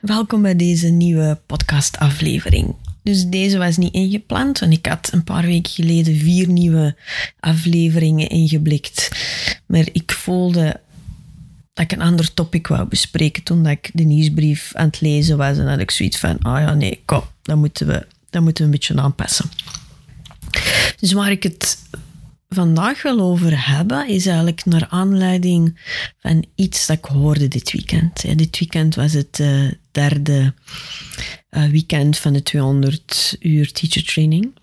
Welkom bij deze nieuwe podcastaflevering. Dus deze was niet ingepland, want ik had een paar weken geleden vier nieuwe afleveringen ingeblikt. Maar ik voelde dat ik een ander topic wou bespreken toen dat ik de nieuwsbrief aan het lezen was. En had ik zoiets van, ah ja, nee, kom, dat moeten we, dat moeten we een beetje aanpassen. Dus waar ik het vandaag wil over hebben, is eigenlijk naar aanleiding van iets dat ik hoorde dit weekend. Dit weekend was het uh, derde uh, weekend van de 200 uur teacher training.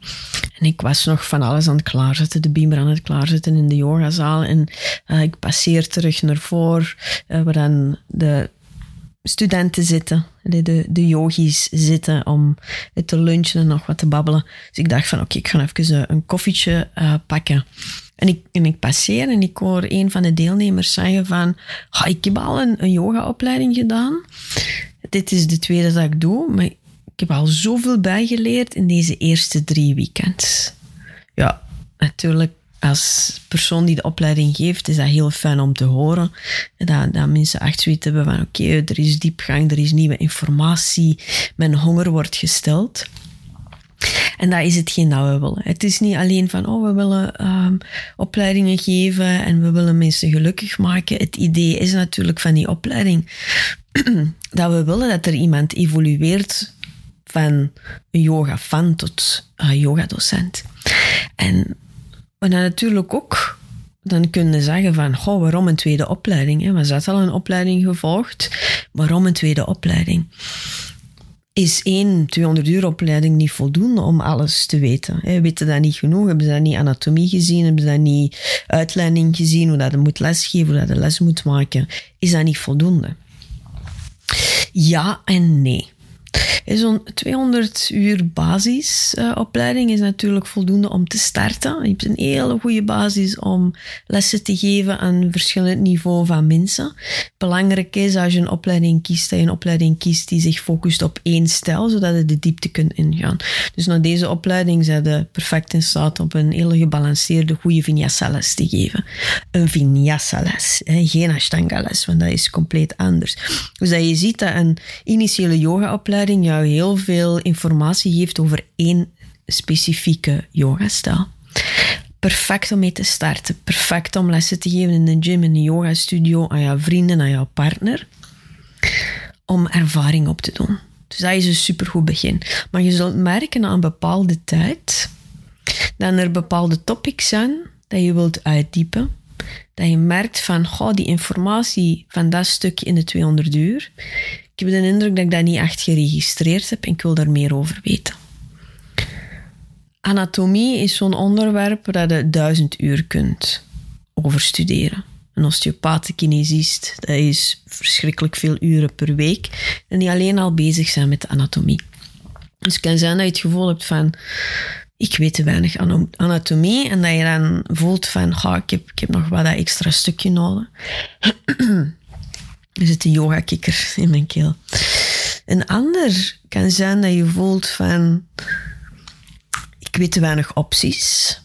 En ik was nog van alles aan het klaarzetten, de beamer aan het klaarzetten in de yogazaal. En uh, ik passeer terug naar voren, waar dan de studenten zitten, de, de yogis zitten om te lunchen en nog wat te babbelen. Dus ik dacht van oké, ik ga even een koffietje uh, pakken. En ik, en ik passeer en ik hoor een van de deelnemers zeggen van ik heb al een, een yogaopleiding gedaan. Dit is de tweede dat ik doe, maar ik heb al zoveel bijgeleerd in deze eerste drie weekends. Ja, natuurlijk als persoon die de opleiding geeft, is dat heel fijn om te horen. Dat, dat mensen echt zoiets hebben van oké, er is diepgang, er is nieuwe informatie, mijn honger wordt gesteld. En dat is hetgeen dat we willen. Het is niet alleen van, oh, we willen um, opleidingen geven en we willen mensen gelukkig maken. Het idee is natuurlijk van die opleiding dat we willen dat er iemand evolueert van een yoga-fan tot een yoga-docent. En maar dan natuurlijk ook dan kunnen zeggen van, goh, waarom een tweede opleiding? Hè? Was dat al een opleiding gevolgd? Waarom een tweede opleiding? Is één 200 uur opleiding niet voldoende om alles te weten? Hè? Weten dat niet genoeg? Hebben ze dat niet anatomie gezien? Hebben ze dat niet uitleiding gezien? Hoe dat je moet lesgeven? Hoe dat les moet maken? Is dat niet voldoende? Ja en nee. Zo'n 200 uur basisopleiding is natuurlijk voldoende om te starten. Je hebt een hele goede basis om lessen te geven aan verschillend niveau van mensen. Belangrijk is als je een opleiding kiest, dat je een opleiding kiest die zich focust op één stijl, zodat je de diepte kunt ingaan. Dus na deze opleiding zijn je perfect in staat om een hele gebalanceerde, goede vinyasa-les te geven. Een vinyasa-les, geen ashtanga-les, want dat is compleet anders. Dus dat je ziet dat een initiële yoga-opleiding heel veel informatie geeft over één specifieke yogastijl. Perfect om mee te starten. Perfect om lessen te geven in de gym, in de yogastudio, aan jouw vrienden, aan jouw partner. Om ervaring op te doen. Dus dat is een supergoed begin. Maar je zult merken na een bepaalde tijd dat er bepaalde topics zijn dat je wilt uitdiepen. Dat je merkt van, goh, die informatie van dat stukje in de 200 uur, ik heb de indruk dat ik dat niet echt geregistreerd heb en ik wil daar meer over weten. Anatomie is zo'n onderwerp waar je duizend uur kunt over studeren. Een osteopaat, kinesist, dat is verschrikkelijk veel uren per week. En die alleen al bezig zijn met de anatomie. Dus het kan zijn dat je het gevoel hebt van... Ik weet te weinig anatomie. En dat je dan voelt van... ik, heb, ik heb nog wat dat extra stukje nodig. Er zit een yoga-kikker in mijn keel. Een ander kan zijn dat je voelt van... Ik weet te weinig opties.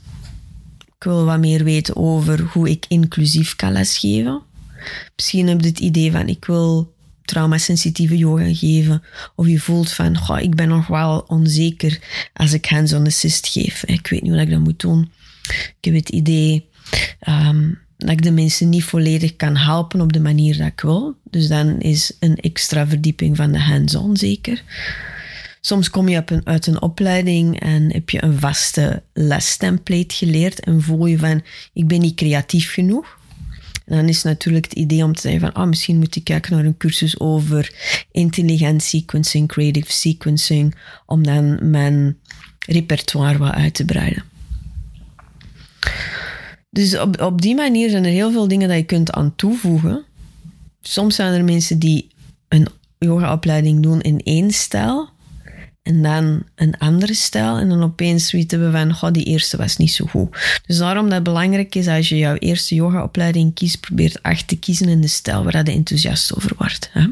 Ik wil wat meer weten over hoe ik inclusief kan lesgeven. Misschien heb je het idee van ik wil traumasensitieve yoga geven. Of je voelt van, goh, ik ben nog wel onzeker als ik hands-on assist geef. Ik weet niet hoe ik dat moet doen. Ik heb het idee um, dat ik de mensen niet volledig kan helpen op de manier dat ik wil. Dus dan is een extra verdieping van de hands-on zeker. Soms kom je uit een opleiding en heb je een vaste lestemplate geleerd en voel je van, ik ben niet creatief genoeg. En dan is natuurlijk het idee om te zeggen van, ah, misschien moet ik kijken naar een cursus over intelligent sequencing, creative sequencing, om dan mijn repertoire wat uit te breiden. Dus op, op die manier zijn er heel veel dingen dat je kunt aan toevoegen. Soms zijn er mensen die een yogaopleiding doen in één stijl. en dan een andere stijl. En dan opeens weten we van, goh, die eerste was niet zo goed. Dus daarom dat het belangrijk is als je jouw eerste yogaopleiding kiest, probeer echt te kiezen in de stijl waar je enthousiast over wordt. Hè?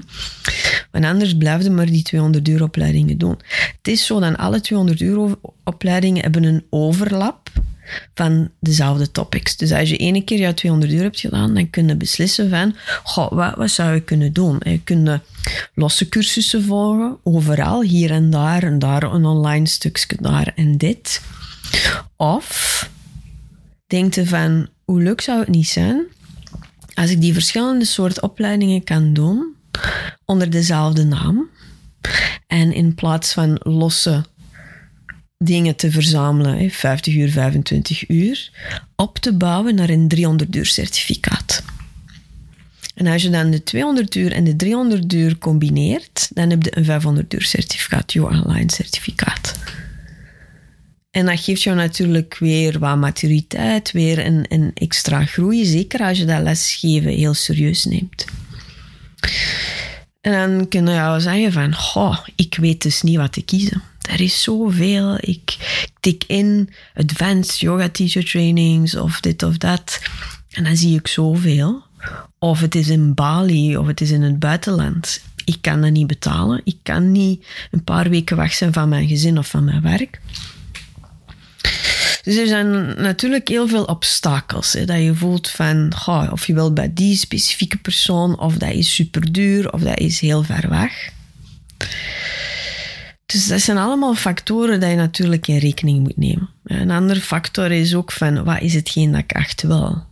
Want anders blijf je maar die 200 uur opleidingen doen. Het is zo dat alle 200 uur opleidingen hebben een overlap van dezelfde topics. Dus als je ene keer jouw 200 uur hebt gedaan, dan kun je beslissen van, goh, wat, wat zou je kunnen doen? Je kunt losse cursussen volgen, overal, hier en daar, en daar een online stukje, daar en dit. Of denk je van, hoe leuk zou het niet zijn als ik die verschillende soorten opleidingen kan doen onder dezelfde naam. En in plaats van losse dingen te verzamelen, 50 uur, 25 uur, op te bouwen naar een 300 uur certificaat. En als je dan de 200 uur en de 300 uur combineert, dan heb je een 500 uur certificaat, je online certificaat. En dat geeft jou natuurlijk weer wat maturiteit, weer een, een extra groei, zeker als je dat lesgeven heel serieus neemt. En dan kun je jou zeggen van, ik weet dus niet wat te kiezen. Er is zoveel. Ik tik in advanced yoga teacher trainings of dit of dat. En dan zie ik zoveel. Of het is in Bali of het is in het buitenland. Ik kan dat niet betalen. Ik kan niet een paar weken weg zijn van mijn gezin of van mijn werk. Dus er zijn natuurlijk heel veel obstakels. Hè, dat je voelt van, of je wilt bij die specifieke persoon, of dat is super duur, of dat is heel ver weg. Dus dat zijn allemaal factoren die je natuurlijk in rekening moet nemen. Een andere factor is ook van, wat is hetgeen dat ik echt wil?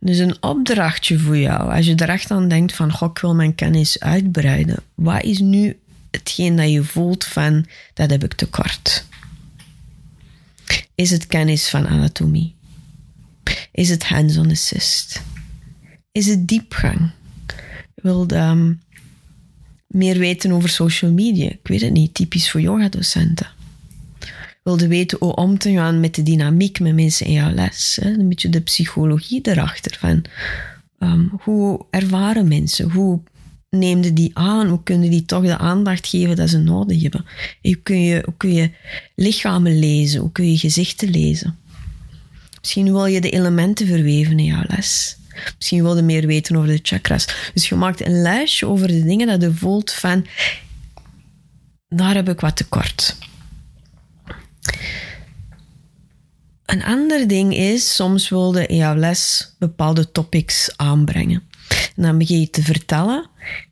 Dus een opdrachtje voor jou, als je er echt aan denkt van, goh, ik wil mijn kennis uitbreiden. Wat is nu hetgeen dat je voelt van, dat heb ik tekort? Is het kennis van anatomie? Is het hands-on assist? Is het diepgang? Wil um, meer weten over social media? Ik weet het niet, typisch voor yogadocenten. Wilde weten hoe om te gaan met de dynamiek met mensen in jouw les. Een beetje de psychologie erachter. Van, um, hoe ervaren mensen? Hoe neemden die aan? Hoe kunnen die toch de aandacht geven dat ze nodig hebben? Hoe kun je, hoe kun je lichamen lezen? Hoe kun je gezichten lezen? Misschien wil je de elementen verweven in jouw les. Misschien wil je meer weten over de chakras. Dus je maakt een lijstje over de dingen dat je voelt van... Daar heb ik wat tekort. Een ander ding is, soms wilde in jouw les bepaalde topics aanbrengen. En dan begin je te vertellen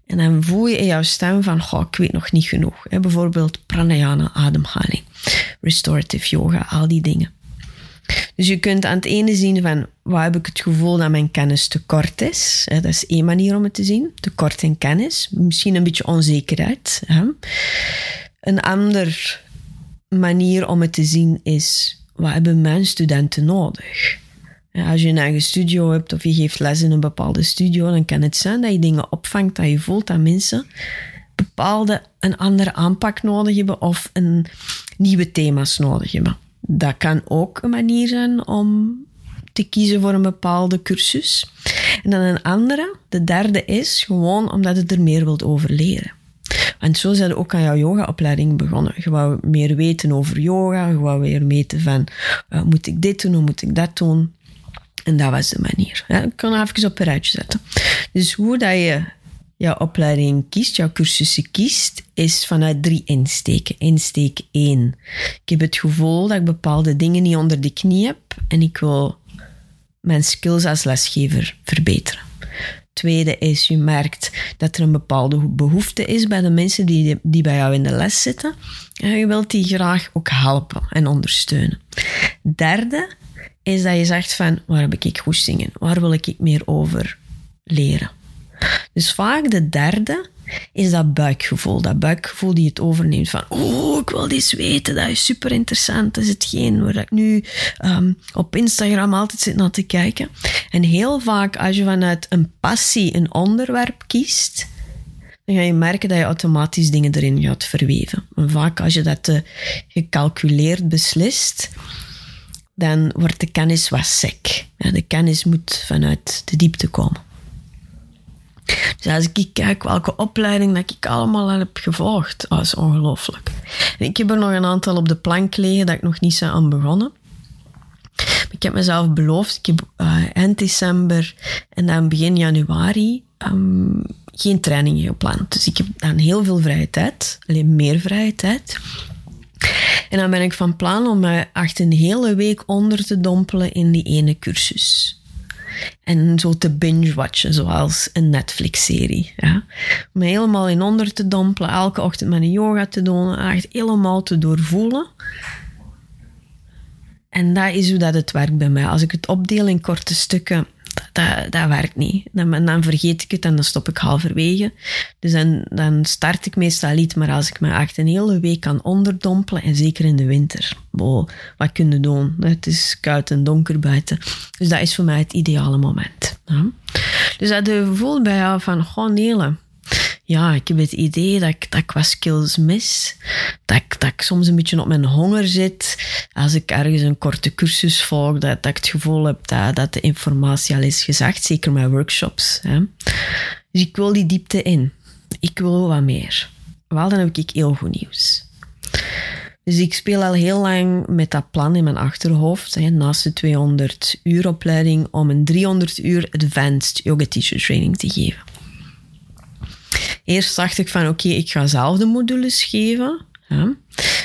en dan voel je in jouw stem van, goh, ik weet nog niet genoeg. Bijvoorbeeld pranayama, ademhaling, restorative yoga, al die dingen. Dus je kunt aan het ene zien van, waar heb ik het gevoel dat mijn kennis te kort is. Dat is één manier om het te zien, tekort in kennis. Misschien een beetje onzekerheid. Een ander manier om het te zien is, wat hebben mijn studenten nodig? Als je een eigen studio hebt of je geeft les in een bepaalde studio, dan kan het zijn dat je dingen opvangt, dat je voelt dat mensen bepaalde een andere aanpak nodig hebben of een nieuwe thema's nodig hebben. Dat kan ook een manier zijn om te kiezen voor een bepaalde cursus. En dan een andere, de derde is gewoon omdat je er meer wilt over leren. En zo zijn we ook aan jouw yogaopleiding begonnen. Je wou meer weten over yoga, je wou weer weten van, uh, moet ik dit doen, hoe moet ik dat doen? En dat was de manier. Ja, ik kan even op een rijtje zetten. Dus hoe dat je jouw opleiding kiest, jouw cursussen kiest, is vanuit drie insteken. Insteek één. Ik heb het gevoel dat ik bepaalde dingen niet onder de knie heb en ik wil mijn skills als lesgever verbeteren. Tweede is, je merkt dat er een bepaalde behoefte is bij de mensen die, die bij jou in de les zitten. En je wilt die graag ook helpen en ondersteunen. Derde is dat je zegt van, waar heb ik goed zingen? Waar wil ik meer over leren? Dus vaak de derde is dat buikgevoel. Dat buikgevoel die het overneemt van, oh, ik wil dit weten, dat is super interessant. Dat is hetgeen waar ik nu um, op Instagram altijd zit naar te kijken. En heel vaak als je vanuit een passie een onderwerp kiest, dan ga je merken dat je automatisch dingen erin gaat verweven. En vaak als je dat te gecalculeerd beslist, dan wordt de kennis wat sec. De kennis moet vanuit de diepte komen. Dus als ik kijk welke opleiding dat ik allemaal al heb gevolgd, dat is ongelooflijk. ik heb er nog een aantal op de plank liggen dat ik nog niet zijn aan begonnen. Ik heb mezelf beloofd, ik heb uh, eind december en dan begin januari um, geen trainingen gepland. Dus ik heb dan heel veel vrije tijd, alleen meer vrije tijd. En dan ben ik van plan om me echt een hele week onder te dompelen in die ene cursus. En zo te binge-watchen, zoals een Netflix-serie. Ja. Me helemaal in onder te dompelen, elke ochtend mijn yoga te doen, echt helemaal te doorvoelen. En dat is hoe dat het werkt bij mij. Als ik het opdeel in korte stukken, dat, dat werkt niet. Dan, dan vergeet ik het en dan stop ik halverwege. Dus dan, dan start ik meestal niet, maar als ik me echt een hele week kan onderdompelen, en zeker in de winter, wow, wat kun je doen? Het is koud en donker buiten. Dus dat is voor mij het ideale moment. Dus dat je gevoel bij jou van, gewoon Nele, ja, ik heb het idee dat ik, dat ik wat skills mis. Dat ik, dat soms een beetje op mijn honger zit. Als ik ergens een korte cursus volg, dat, dat ik het gevoel heb dat, dat de informatie al is gezegd. Zeker met workshops. Hè. Dus ik wil die diepte in. Ik wil wat meer. Wel, dan heb ik heel goed nieuws. Dus ik speel al heel lang met dat plan in mijn achterhoofd, hè, naast de 200 uur opleiding, om een 300 uur advanced yoga teacher training te geven. Eerst dacht ik van oké, ik ga zelf de modules geven. Ja.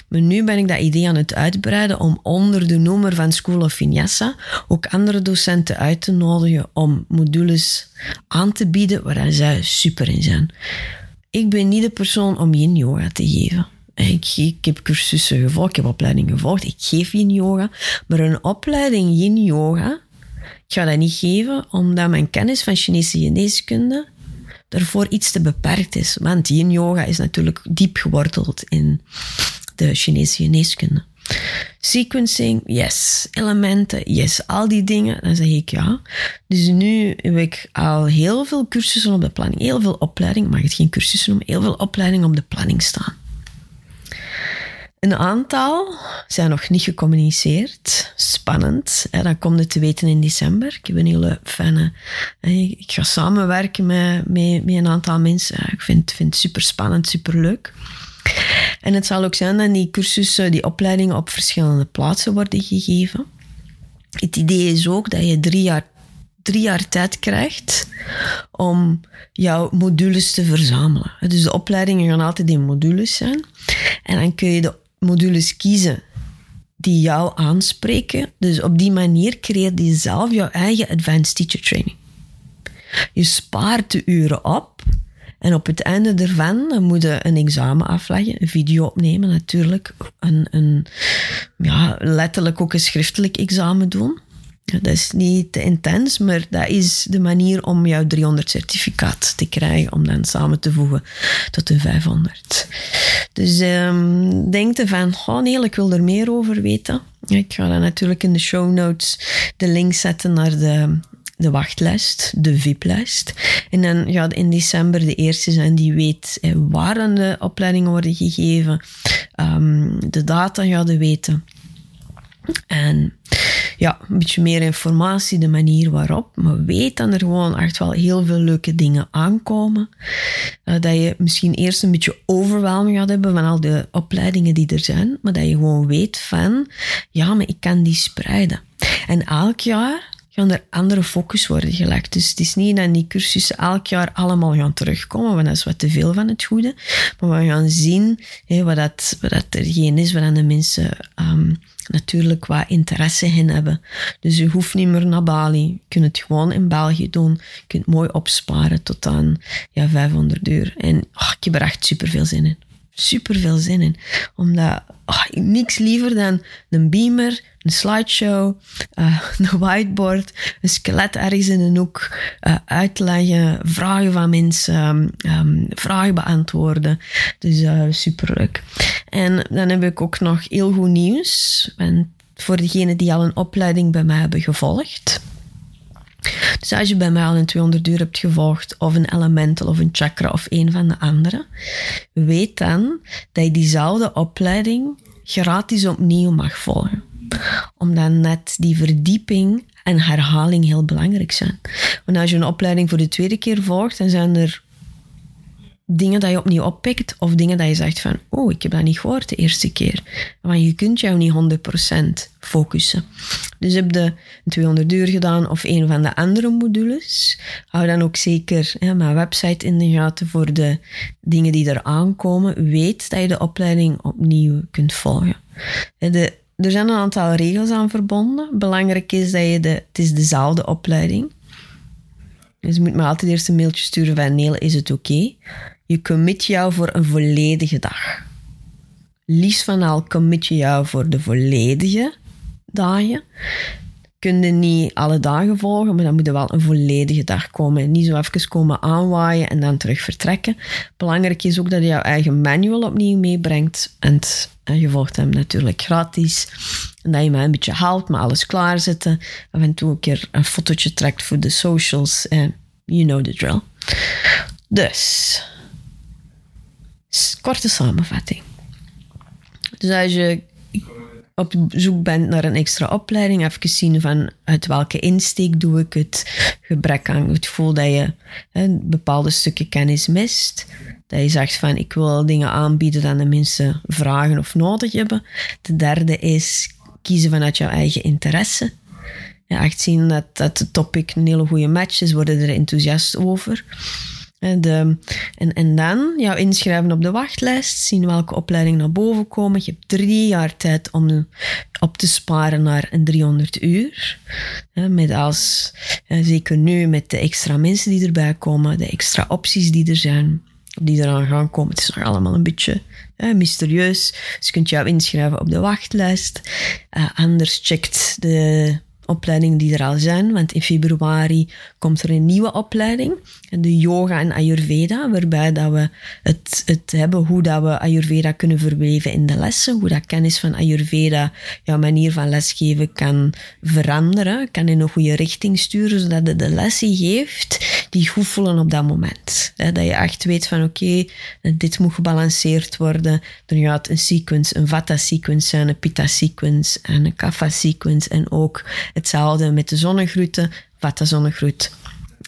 Maar nu ben ik dat idee aan het uitbreiden om onder de noemer van School of Vinyasa ook andere docenten uit te nodigen om modules aan te bieden waar zij super in zijn. Ik ben niet de persoon om yin yoga te geven. Ik, ik, heb cursussen gevolgd, ik heb opleidingen gevolgd, ik geef yin yoga. Maar een opleiding yin yoga, ik ga dat niet geven omdat mijn kennis van Chinese geneeskunde daarvoor iets te beperkt is. Want yin yoga is natuurlijk diep geworteld in de Chinese geneeskunde. Sequencing, yes. Elementen, yes. Al die dingen, dan zeg ik ja. Dus nu heb ik al heel veel cursussen op de planning, heel veel opleiding, mag het geen cursussen noemen, heel veel opleiding op de planning staan. Een aantal zijn nog niet gecommuniceerd. Spannend. Hè, dat komt het te weten in december. Ik heb een hele fijne... Ik ga samenwerken met, met, met een aantal mensen. Ik vind, vind het super spannend, super leuk. En het zal ook zijn dat die cursussen, die opleidingen op verschillende plaatsen worden gegeven. Het idee is ook dat je drie jaar, drie jaar tijd krijgt om jouw modules te verzamelen. Dus de opleidingen gaan altijd in modules zijn. En dan kun je de modules kiezen die jou aanspreken. Dus op die manier creëer je zelf jouw eigen advanced teacher training. Je spaart de uren op en op het einde ervan moet je een examen afleggen, een video opnemen natuurlijk, een, een, ja, letterlijk ook een schriftelijk examen doen. Dat is niet te intens, maar dat is de manier om jouw 300 certificaat te krijgen, om dan samen te voegen tot een 500. Dus um, denk van, oh nee, ik wil er meer over weten. Ik ga dan natuurlijk in de show notes de link zetten naar de, de wachtlijst, de VIP-lijst. En dan gaat in december de eerste zijn die weet eh, waar de opleidingen worden gegeven, um, de data gaat weten. En ja, een beetje meer informatie, de manier waarop. Maar weet dat er gewoon echt wel heel veel leuke dingen aankomen. Uh, dat je misschien eerst een beetje overweldiging gaat hebben van al de opleidingen die er zijn. Maar dat je gewoon weet van, ja, maar ik kan die spreiden. En elk jaar gaan er andere focus worden gelegd. Dus het is niet dat die cursussen elk jaar allemaal gaan terugkomen, want dat is wat te veel van het goede. Maar we gaan zien wat, dat, wat dat er geen is, waar de mensen um, natuurlijk wat interesse in hebben. Dus je hoeft niet meer naar Bali. Je kunt het gewoon in België doen. Je kunt mooi opsparen tot aan ja, 500 uur. En oh, ik er echt super veel zin in. Super veel zin in. Omdat oh, niks liever dan een beamer, een slideshow, uh, een whiteboard, een skelet ergens in een hoek, uh, uitleggen, vragen van mensen, um, vragen beantwoorden. Dus uh, superleuk. En dan heb ik ook nog heel goed nieuws. En voor degenen die al een opleiding bij mij hebben gevolgd. Dus als je bij mij al een 200 uur hebt gevolgd, of een elemental of een chakra of een van de andere, weet dan dat je diezelfde opleiding gratis opnieuw mag volgen. Omdat net die verdieping en herhaling heel belangrijk zijn. Want als je een opleiding voor de tweede keer volgt, dan zijn er dingen dat je opnieuw oppikt of dingen dat je zegt van, oh, ik heb dat niet gehoord de eerste keer. Want je kunt jou niet 100% focussen. Dus heb je 200 uur gedaan of een van de andere modules, hou dan ook zeker mijn website in de gaten voor de dingen die er aankomen. Weet dat je de opleiding opnieuw kunt volgen. De, er zijn een aantal regels aan verbonden. Belangrijk is dat je de, het is dezelfde opleiding. Dus je moet me altijd eerst een mailtje sturen van Nele, is het oké? Je commit jou voor een volledige dag. Liefst van al commit je jou voor de volledige dagen. Kun je niet alle dagen volgen, maar dan moet er wel een volledige dag komen. niet zo even komen aanwaaien en dan terug vertrekken. Belangrijk is ook dat je jouw eigen manual opnieuw meebrengt. En, je volgt hem natuurlijk gratis. En dat je mij een beetje helpt met alles klaarzetten. Af en toe een keer een fotootje trekt voor de socials. En you know the drill. Dus, korte samenvatting. Dus als je op zoek bent naar een extra opleiding, even zien van uit welke insteek doe ik het, gebrek aan het gevoel dat je hè, bepaalde stukken kennis mist, dat je zegt van ik wil dingen aanbieden dat de mensen vragen of nodig hebben. De derde is kiezen vanuit jouw eigen interesse. Ja, echt zien dat, dat de topic een hele goede match is, worden er enthousiast over. De, en, en dan jou inschrijven op de wachtlijst, zien welke opleidingen naar boven komen. Je hebt drie jaar tijd om op te sparen naar een 300 uur. Met als, zeker nu met de extra mensen die erbij komen, de extra opties die er zijn, die eraan gaan komen. Het is nog allemaal een beetje mysterieus. Dus je kunt jou inschrijven op de wachtlijst. Uh, anders checkt de opleidingen die er al zijn. Want in februari komt er een nieuwe opleiding, de yoga en Ayurveda, waarbij dat we het, het hebben hoe dat we Ayurveda kunnen verweven in de lessen, hoe dat kennis van Ayurveda jouw manier van lesgeven kan veranderen, kan in een goede richting sturen, zodat het de lessen geeft die goed voelen op dat moment. Dat je echt weet van oké, dit moet gebalanceerd worden. Er gaat een sequence, een vata sequence zijn, een pitta sequence en een kapha sequence en ook hetzelfde met de zonnegroeten, vata zonnegroet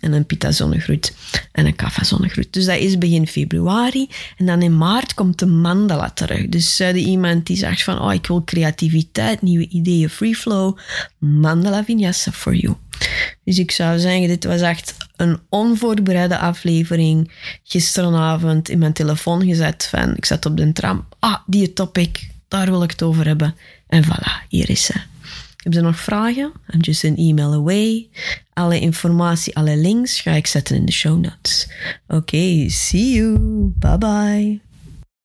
en een pita zonnegroet en een kapha zonnegroet. Dus dat is begin februari. En dan in maart komt de mandala terug. Dus uh, iemand die zegt van, oh, ik wil creativiteit, nieuwe ideeën, free flow. Mandala vinyasa for you. Dus ik zou zeggen, dit was echt een onvoorbereide aflevering. Gisteravond in mijn telefoon gezet van, ik zat op de tram. Ah, die topic, daar wil ik het over hebben. En voilà, hier is ze. Heb je nog vragen? I'm just an email away. Alle informatie, alle links ga ik zetten in de show notes. Oké, see you. Bye bye.